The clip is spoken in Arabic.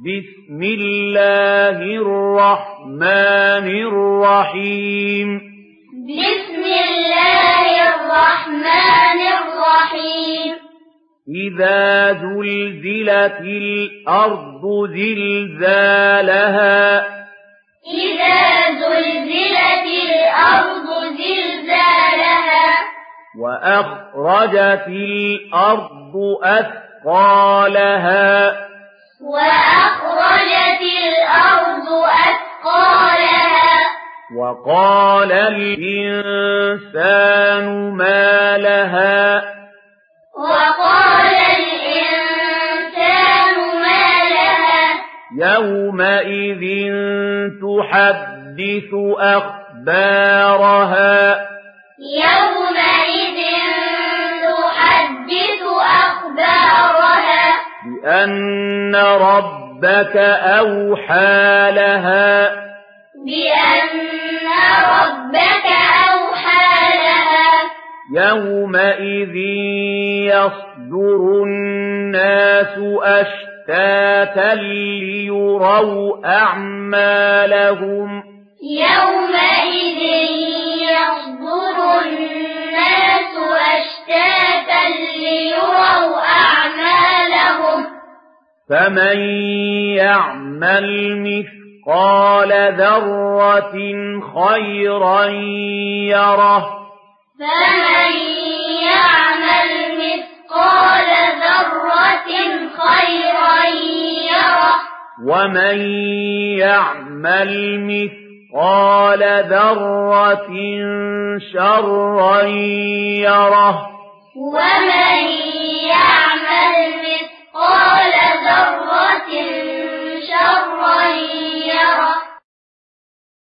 بسم الله الرحمن الرحيم. بسم الله الرحمن الرحيم. إذا زلزلت الأرض زلزالها. إذا زلزلت الأرض زلزالها. وأخرجت الأرض أثقالها. وأخرجت الأرض أثقالها. وقال الإنسان ما لها؟ وقال الإنسان ما لها. يومئذ تحدث أخبارها. يومئذ بأن ربك أوحى لها. بأن ربك أوحى لها. يومئذ يصدر الناس أشتاتا ليروا أعمالهم. يومئذ يصدر فمن يعمل مثقال ذرة خيرا يره فمن يعمل مثقال ذرة خيرا يره ومن يعمل مثقال ذرة شرا يره ومن